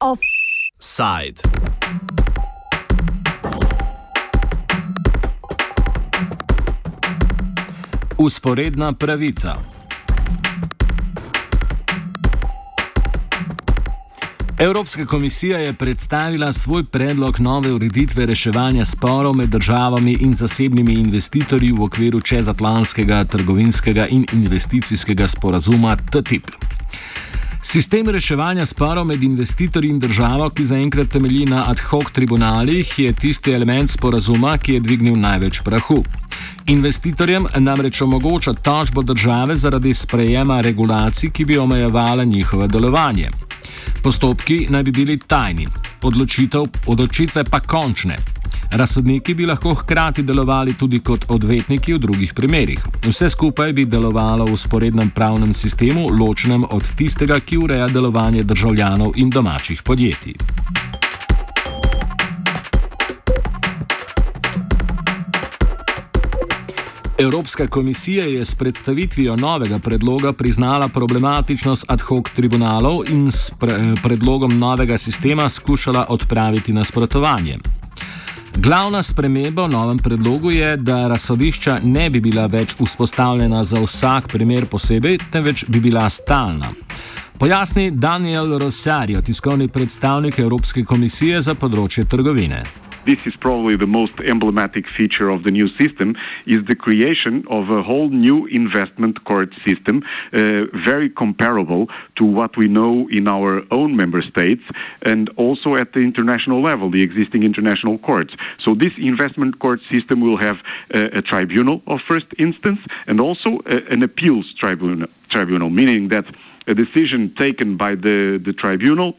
Offside. Usporedna pravica. Evropska komisija je predstavila svoj predlog nove ureditve reševanja sporov med državami in zasebnimi investitorji v okviru čezatlantskega trgovinskega in investicijskega sporazuma TTIP. Sistem reševanja sporov med investitorji in državo, ki zaenkrat temelji na ad hoc tribunalih, je tisti element sporazuma, ki je dvignil največ prahu. Investitorjem namreč omogoča tožbo države zaradi sprejema regulacij, ki bi omejevale njihovo delovanje. Postopki naj bi bili tajni, odločitve pa končne. Razsodniki bi lahko hkrati delovali tudi kot odvetniki v drugih primerih. Vse skupaj bi delovalo v sporednem pravnem sistemu, ločenem od tistega, ki ureja delovanje državljanov in domačih podjetij. Evropska komisija je s predstavitvijo novega predloga priznala problematičnost ad hoc tribunalov in s pre predlogom novega sistema skušala odpraviti nasprotovanje. Glavna sprememba v novem predlogu je, da razsodišča ne bi bila več vzpostavljena za vsak primer posebej, temveč bi bila stalna. Pojasni Daniel Rosario, tiskovni predstavnik Evropske komisije za področje trgovine. This is probably the most emblematic feature of the new system, is the creation of a whole new investment court system, uh, very comparable to what we know in our own member states and also at the international level, the existing international courts. So this investment court system will have a, a tribunal of first instance and also a, an appeals tribunal, tribunal, meaning that a decision taken by the, the tribunal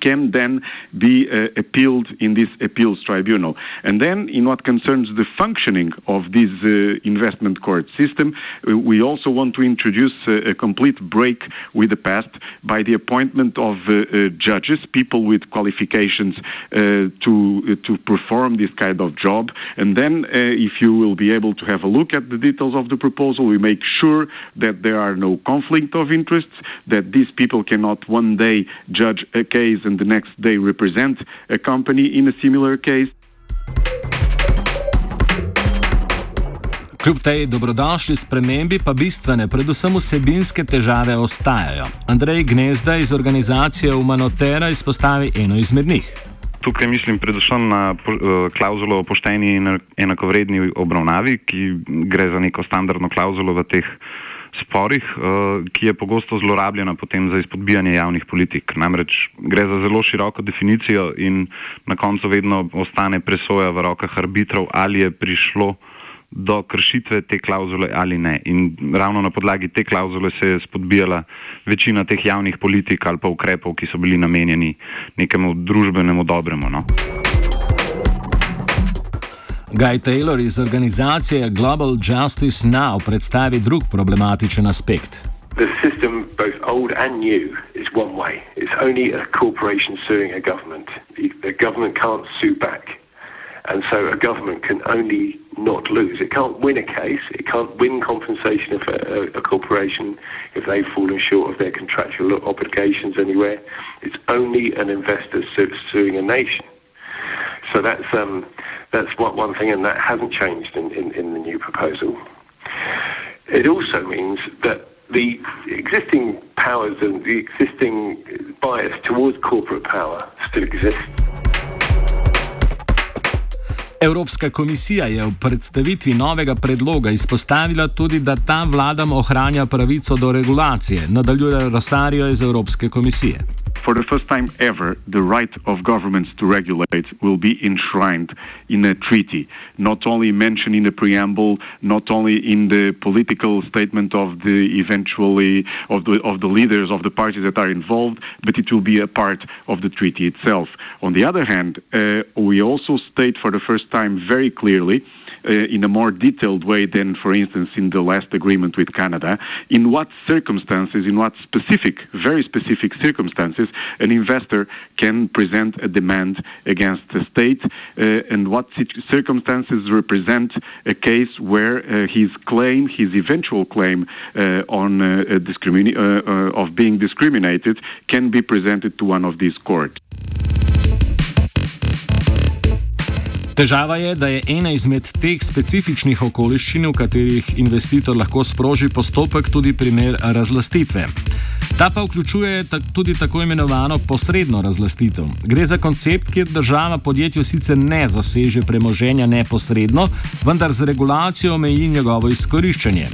can then be uh, appealed in this appeals tribunal. And then, in what concerns the functioning of this uh, investment court system, uh, we also want to introduce a, a, complete break with the past by the appointment of uh, uh, judges, people with qualifications uh, to to perform this kind of job. And then, if you will be able to have a look at the details of the proposal, we make sure that there are no conflict of interests, that these people cannot one day judge a case and the next day represent a company in a similar case. Kljub tej dobrodošli spremembi pa bistvene, predvsem vsebinske težave ostajajo. Andrej Gnezda iz organizacije Humanotera izpostavi eno izmed njih. Tukaj mislim predvsem na uh, klauzulo o pošteni in enakovredni obravnavi, ki gre za neko standardno klauzulo v teh sporih, uh, ki je pogosto zlorabljena potem za izpodbijanje javnih politik. Namreč gre za zelo široko definicijo in na koncu vedno ostane presoja v rokah arbitrov, ali je prišlo do kršitve te klauzule ali ne. In ravno na podlagi te klauzule se je spodbijala večina teh javnih politik ali pa ukrepov, ki so bili namenjeni nekemu družbenemu dobremu. No? Guy Taylor iz organizacije Global Justice Now predstavi drug problematičen aspekt. The system, both old and new, is one way. It's only a corporation suing a government. The government can't sue back. And so a government can only not lose. It can't win a case. It can't win compensation of a, a, corporation if they've fallen short of their contractual obligations anywhere. It's only an investor su- suing a nation. So that's um, that's one, one thing, and that hasn't changed in, in, in the new proposal. It also means that the existing powers and the existing bias towards corporate power still exists. Evropska komisija je v predstavitvi novega predloga izpostavila tudi, da ta vladam ohranja pravico do regulacije, nadaljuje Rosario iz Evropske komisije. For the first time ever, the right of governments to regulate will be enshrined in a treaty, not only mentioned in the preamble, not only in the political statement of the eventually of the of the leaders of the parties that are involved, but it will be a part of the treaty itself. On the other hand, uh, we also state for the first time very clearly uh, in a more detailed way than, for instance, in the last agreement with Canada, in what circumstances, in what specific, very specific circumstances, an investor can present a demand against the state, uh, and what circumstances represent a case where uh, his claim, his eventual claim uh, on discrimina- of being discriminated, can be presented to one of these courts. Težava je, da je ena izmed teh specifičnih okoliščin, v katerih investitor lahko sproži postopek, tudi primer razlastitve. Ta pa vključuje tudi tako imenovano posredno razlastitev. Gre za koncept, kjer država podjetju sicer ne zaseže premoženja neposredno, vendar z regulacijo omeji njegovo izkoriščanje.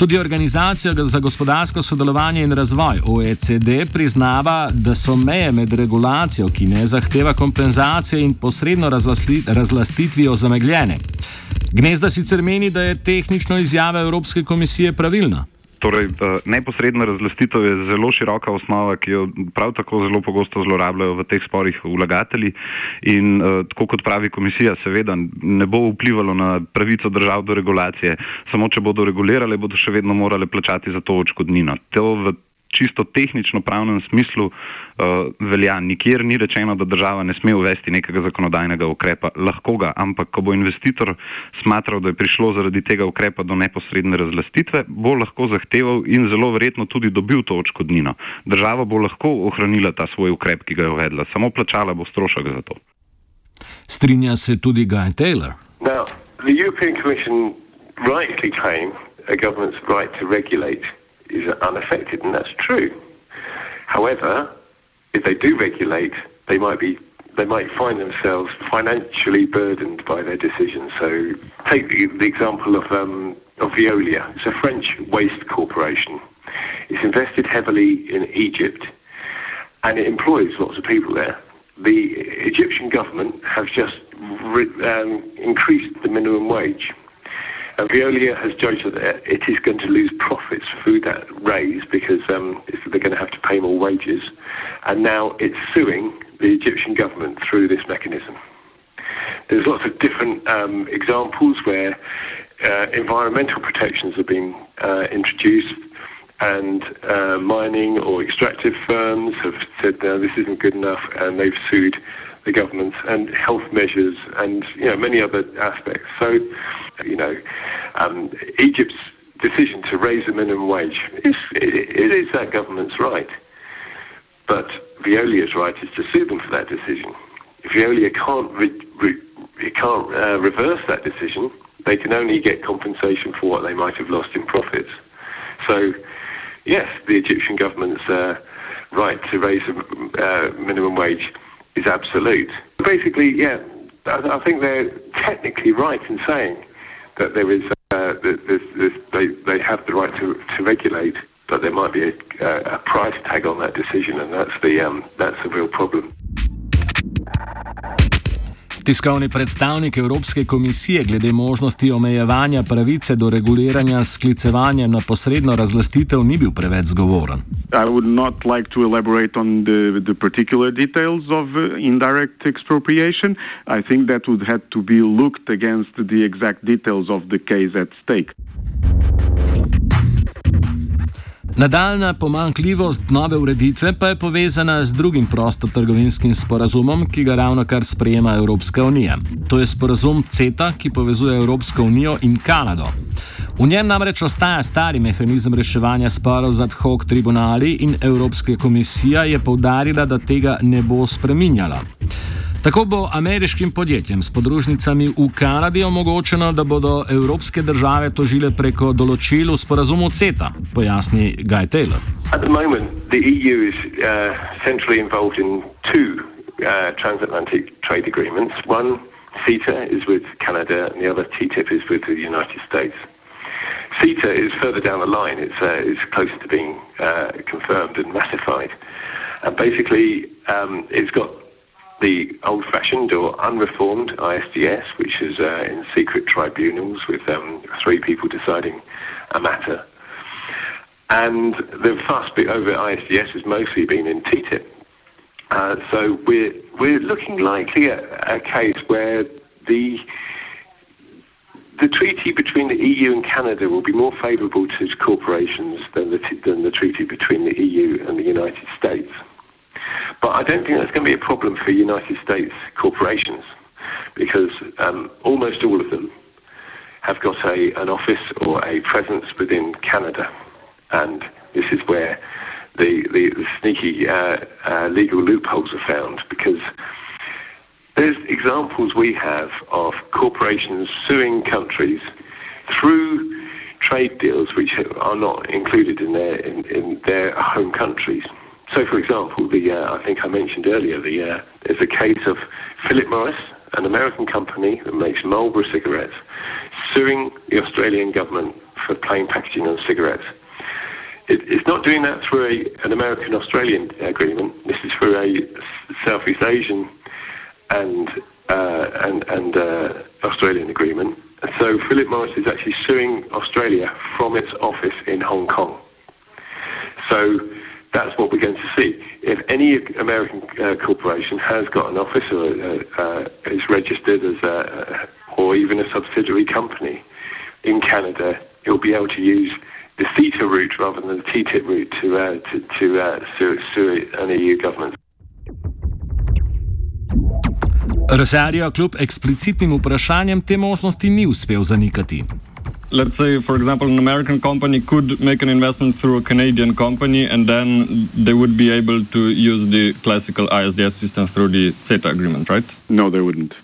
Tudi Organizacija za gospodarsko sodelovanje in razvoj OECD priznava, da so meje med regulacijo, ki ne zahteva kompenzacije in posredno razlasti, razlastitvijo zamegljene. Gnezda sicer meni, da je tehnično izjava Evropske komisije pravilna. Torej, neposredna razlastitev je zelo široka osnova, ki jo prav tako zelo pogosto zlorabljajo v teh sporih vlagatelji. In tako kot pravi komisija, seveda ne bo vplivalo na pravico držav do regulacije, samo če bodo regulirale, bodo še vedno morale plačati za to očkodnino. To v čisto tehnično pravnem smislu uh, velja. Nikjer ni rečeno, da država ne sme uvesti nekega zakonodajnega ukrepa. Lahko ga, ampak ko bo investitor smatral, da je prišlo zaradi tega ukrepa do neposredne razlastitve, bo lahko zahteval in zelo verjetno tudi dobil to očkodnino. Država bo lahko ohranila ta svoj ukrep, ki ga je uvedla, samo plačala bo strošek za to. Strinja se tudi Guy Taylor. Now, the European Commission rightly claim a government's right to regulate is unaffected, and that's true. However, if they do regulate, they might be they might find themselves financially burdened by their decisions. So, take the, the example of um, of Veolia. It's a French waste corporation. It's invested heavily in Egypt, and it employs lots of people there. The Egyptian government has just re- um, increased the minimum wage and Veolia has judged that it is going to lose profits through that raise because um, they're going to have to pay more wages. And now it's suing the Egyptian government through this mechanism. There's lots of different um, examples where uh, environmental protections have been uh, introduced and uh, mining or extractive firms have said no, this isn't good enough and they've sued the government and health measures and you know many other aspects. So you know, um, Egypt's decision to raise the minimum wage is it, it is that government's right, but Veolia's right is to sue them for that decision. If Veolia can't re, re, can't uh, reverse that decision, they can only get compensation for what they might have lost in profits. So, yes, the Egyptian government's uh, right to raise the uh, minimum wage is absolute. Basically, yeah, I, I think they're technically right in saying that there is uh, there's, they they have the right to, to regulate, but there might be a, a price tag on that decision, and that's the um, that's the real problem. Tiskovni predstavnik Evropske komisije glede možnosti omejevanja pravice do reguliranja s sklicevanjem na posredno razlastitev ni bil preveč zgovoren. I would not like to elaborate on the, the particular details of uh, indirect expropriation. I think that would have to be looked against the exact details of the case at stake. Nadaljna pomankljivost nove ureditve pa je povezana z drugim prostotrgovinskim sporazumom, ki ga ravno kar sprejema Evropska unija. To je sporazum CETA, ki povezuje Evropsko unijo in Kanado. V njem namreč ostaja stari mehanizem reševanja sporov z ad hoc tribunali in Evropska komisija je povdarila, da tega ne bo spreminjala. Tako bo ameriškim podjetjem s podružnicami v Kanadi omogočeno, da bodo evropske države tožile preko določil v sporazumu CETA, pojasni Guy Taylor. At the moment, the EU is uh, centrally involved in two uh, transatlantic trade agreements. One, CETA, is with Canada, and the other, TTIP, is with the United States. CETA is further down the line. It's, uh, it's closer to being uh, confirmed and ratified. And basically, um, it's got the old fashioned or unreformed ISDS, which is uh, in secret tribunals with um, three people deciding a matter. And the fuss over ISDS has mostly been in TTIP. Uh, so we're, we're looking likely at a case where the the treaty between the EU and Canada will be more favourable to corporations than the, than the treaty between the EU and the United States. But I don't think that's going to be a problem for United States corporations because um, almost all of them have got a, an office or a presence within Canada. And this is where the, the, the sneaky uh, uh, legal loopholes are found because there's examples we have of corporations suing countries through trade deals which are not included in their in, in their home countries. So, for example, the uh, I think I mentioned earlier, the uh, there's a case of Philip Morris, an American company that makes Marlboro cigarettes, suing the Australian government for plain packaging on cigarettes. It, it's not doing that through a, an American-Australian agreement. This is through a Southeast Asian and uh, and, and uh, Australian agreement. So Philip Morris is actually suing Australia from its office in Hong Kong. So that's what we're going to see. If any American uh, corporation has got an office or uh, uh, is registered as a, or even a subsidiary company in Canada, it will be able to use the CETA route rather than the TTIP route to, uh, to, to uh, sue, sue an EU government. Rosario kljub eksplicitnim vprašanjem te možnosti ni uspel zanikati. Let's say, for example, an American company could make an investment through a Canadian company, and then they would be able to use the classical ISDS system through the CETA agreement, right? No, they wouldn't.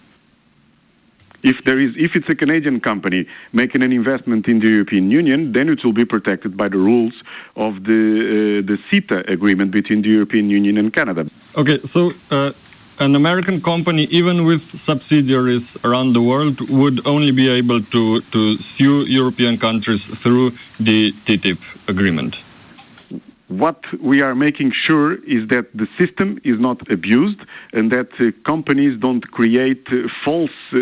If there is, if it's a Canadian company making an investment in the European Union, then it will be protected by the rules of the uh, the CETA agreement between the European Union and Canada. Okay, so uh, an American company, even with subsidiaries around the world, would only be able to, to sue European countries through the TTIP agreement. What we are making sure is that the system is not abused and that uh, companies don't create uh, false uh,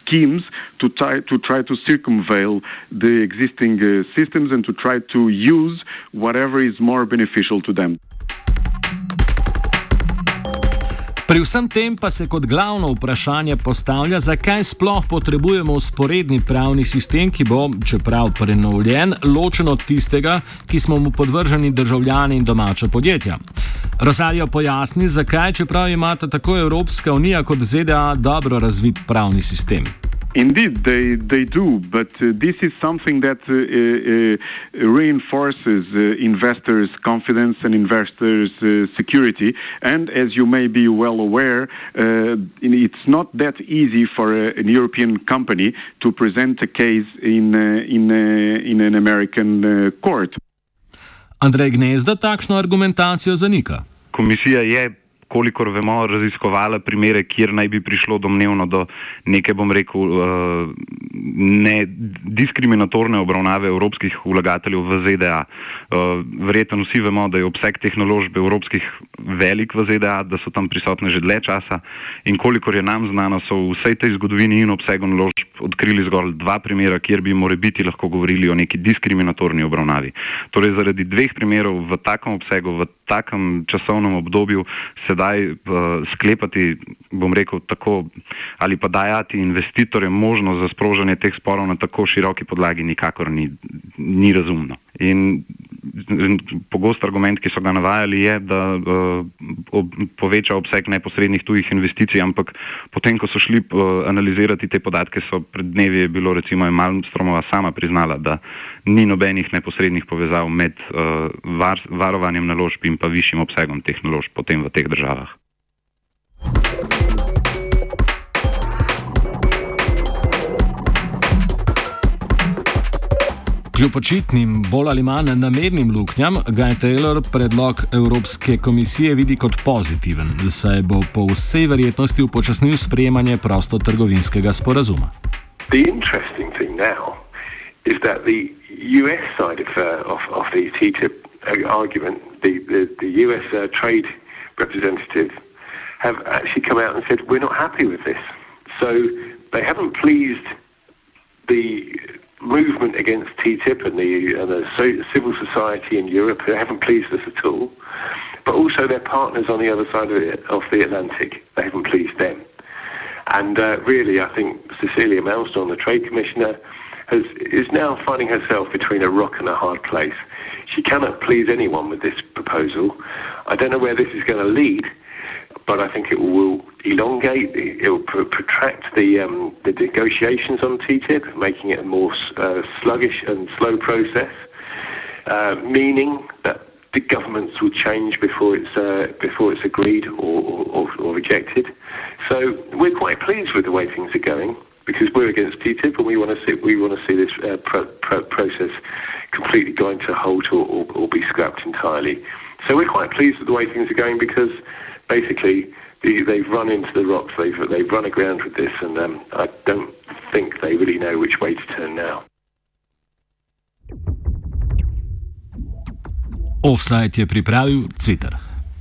schemes to try, to try to circumvent the existing uh, systems and to try to use whatever is more beneficial to them. Pri vsem tem pa se kot glavno vprašanje postavlja, zakaj sploh potrebujemo usporedni pravni sistem, ki bo, čeprav prenovljen, ločen od tistega, ki smo mu podvrženi državljani in domača podjetja. Rosario pojasni, zakaj, čeprav imata tako Evropska unija kot ZDA dobro razvit pravni sistem. Indeed, they, they do, but uh, this is something that uh, uh, reinforces uh, investors' confidence and investors' uh, security. And as you may be well aware, uh, it's not that easy for a, an European company to present a case in, in, in an American court. Andrej Gnezda takšno argumentacijo zanika. Komisija je kolikor vemo, raziskovala primere, kjer naj bi prišlo domnevno do neke, bom rekel, uh, ne diskriminatorne obravnave evropskih vlagateljev v ZDA. Uh, verjetno vsi vemo, da je obseg tehnološk evropskih velik v ZDA, da so tam prisotne že dlje časa in kolikor je nam znano, so v vsej tej zgodovini in obsegu naložb odkrili zgolj dva primera, kjer bi more biti lahko govorili o neki diskriminatorni obravnavi. Torej, zaradi dveh primerov v takem obsegu, v takem časovnem obdobju se sedaj uh, sklepati, bom rekel, tako ali pa dajati investitorjem možnost za sprožanje teh sporov na tako široki podlagi, nikakor ni, ni razumno. In, pogost argument, ki so ga navajali, je, da uh, ob, poveča obseg neposrednih tujih investicij, ampak potem, ko so šli uh, analizirati te podatke, so pred dnevi bilo recimo Malmstromova sama priznala, da ni nobenih neposrednih povezav med uh, var, varovanjem naložb in pa višjim obsegom teh naložb potem v teh državah. Kljub očitnim, bolj ali manj namernim luknjam, Guy Taylor predlog Evropske komisije vidi kot pozitiven, saj bo po vsej verjetnosti upočasnil sprejemanje prostotrgovinskega sporazuma. The interesting thing now is that the US side of, uh, of, of the TTIP argument, the, the, the US uh, trade representative, have actually come out and said, we're not happy with this. So they haven't pleased the movement against TTIP and the, and the civil society in Europe who haven't pleased us at all, but also their partners on the other side of the, of the Atlantic. They haven't pleased them. And uh, really, I think Cecilia Malmstrom, the Trade Commissioner, has, is now finding herself between a rock and a hard place. She cannot please anyone with this proposal. I don't know where this is going to lead, but I think it will elongate, it will protract the, um, the negotiations on TTIP, making it a more uh, sluggish and slow process, uh, meaning that the governments will change before it's uh, before it's agreed or, or, or, rejected. So we're quite pleased with the way things are going because we're against TTIP and we want to see we want to see this uh, pro- pro- process completely going to halt or, or, or, be scrapped entirely. So we're quite pleased with the way things are going because basically the, they've run into the rocks, they've, they've run aground with this, and um, I don't think they really know which way to turn now. Offside je pripravil Twitter.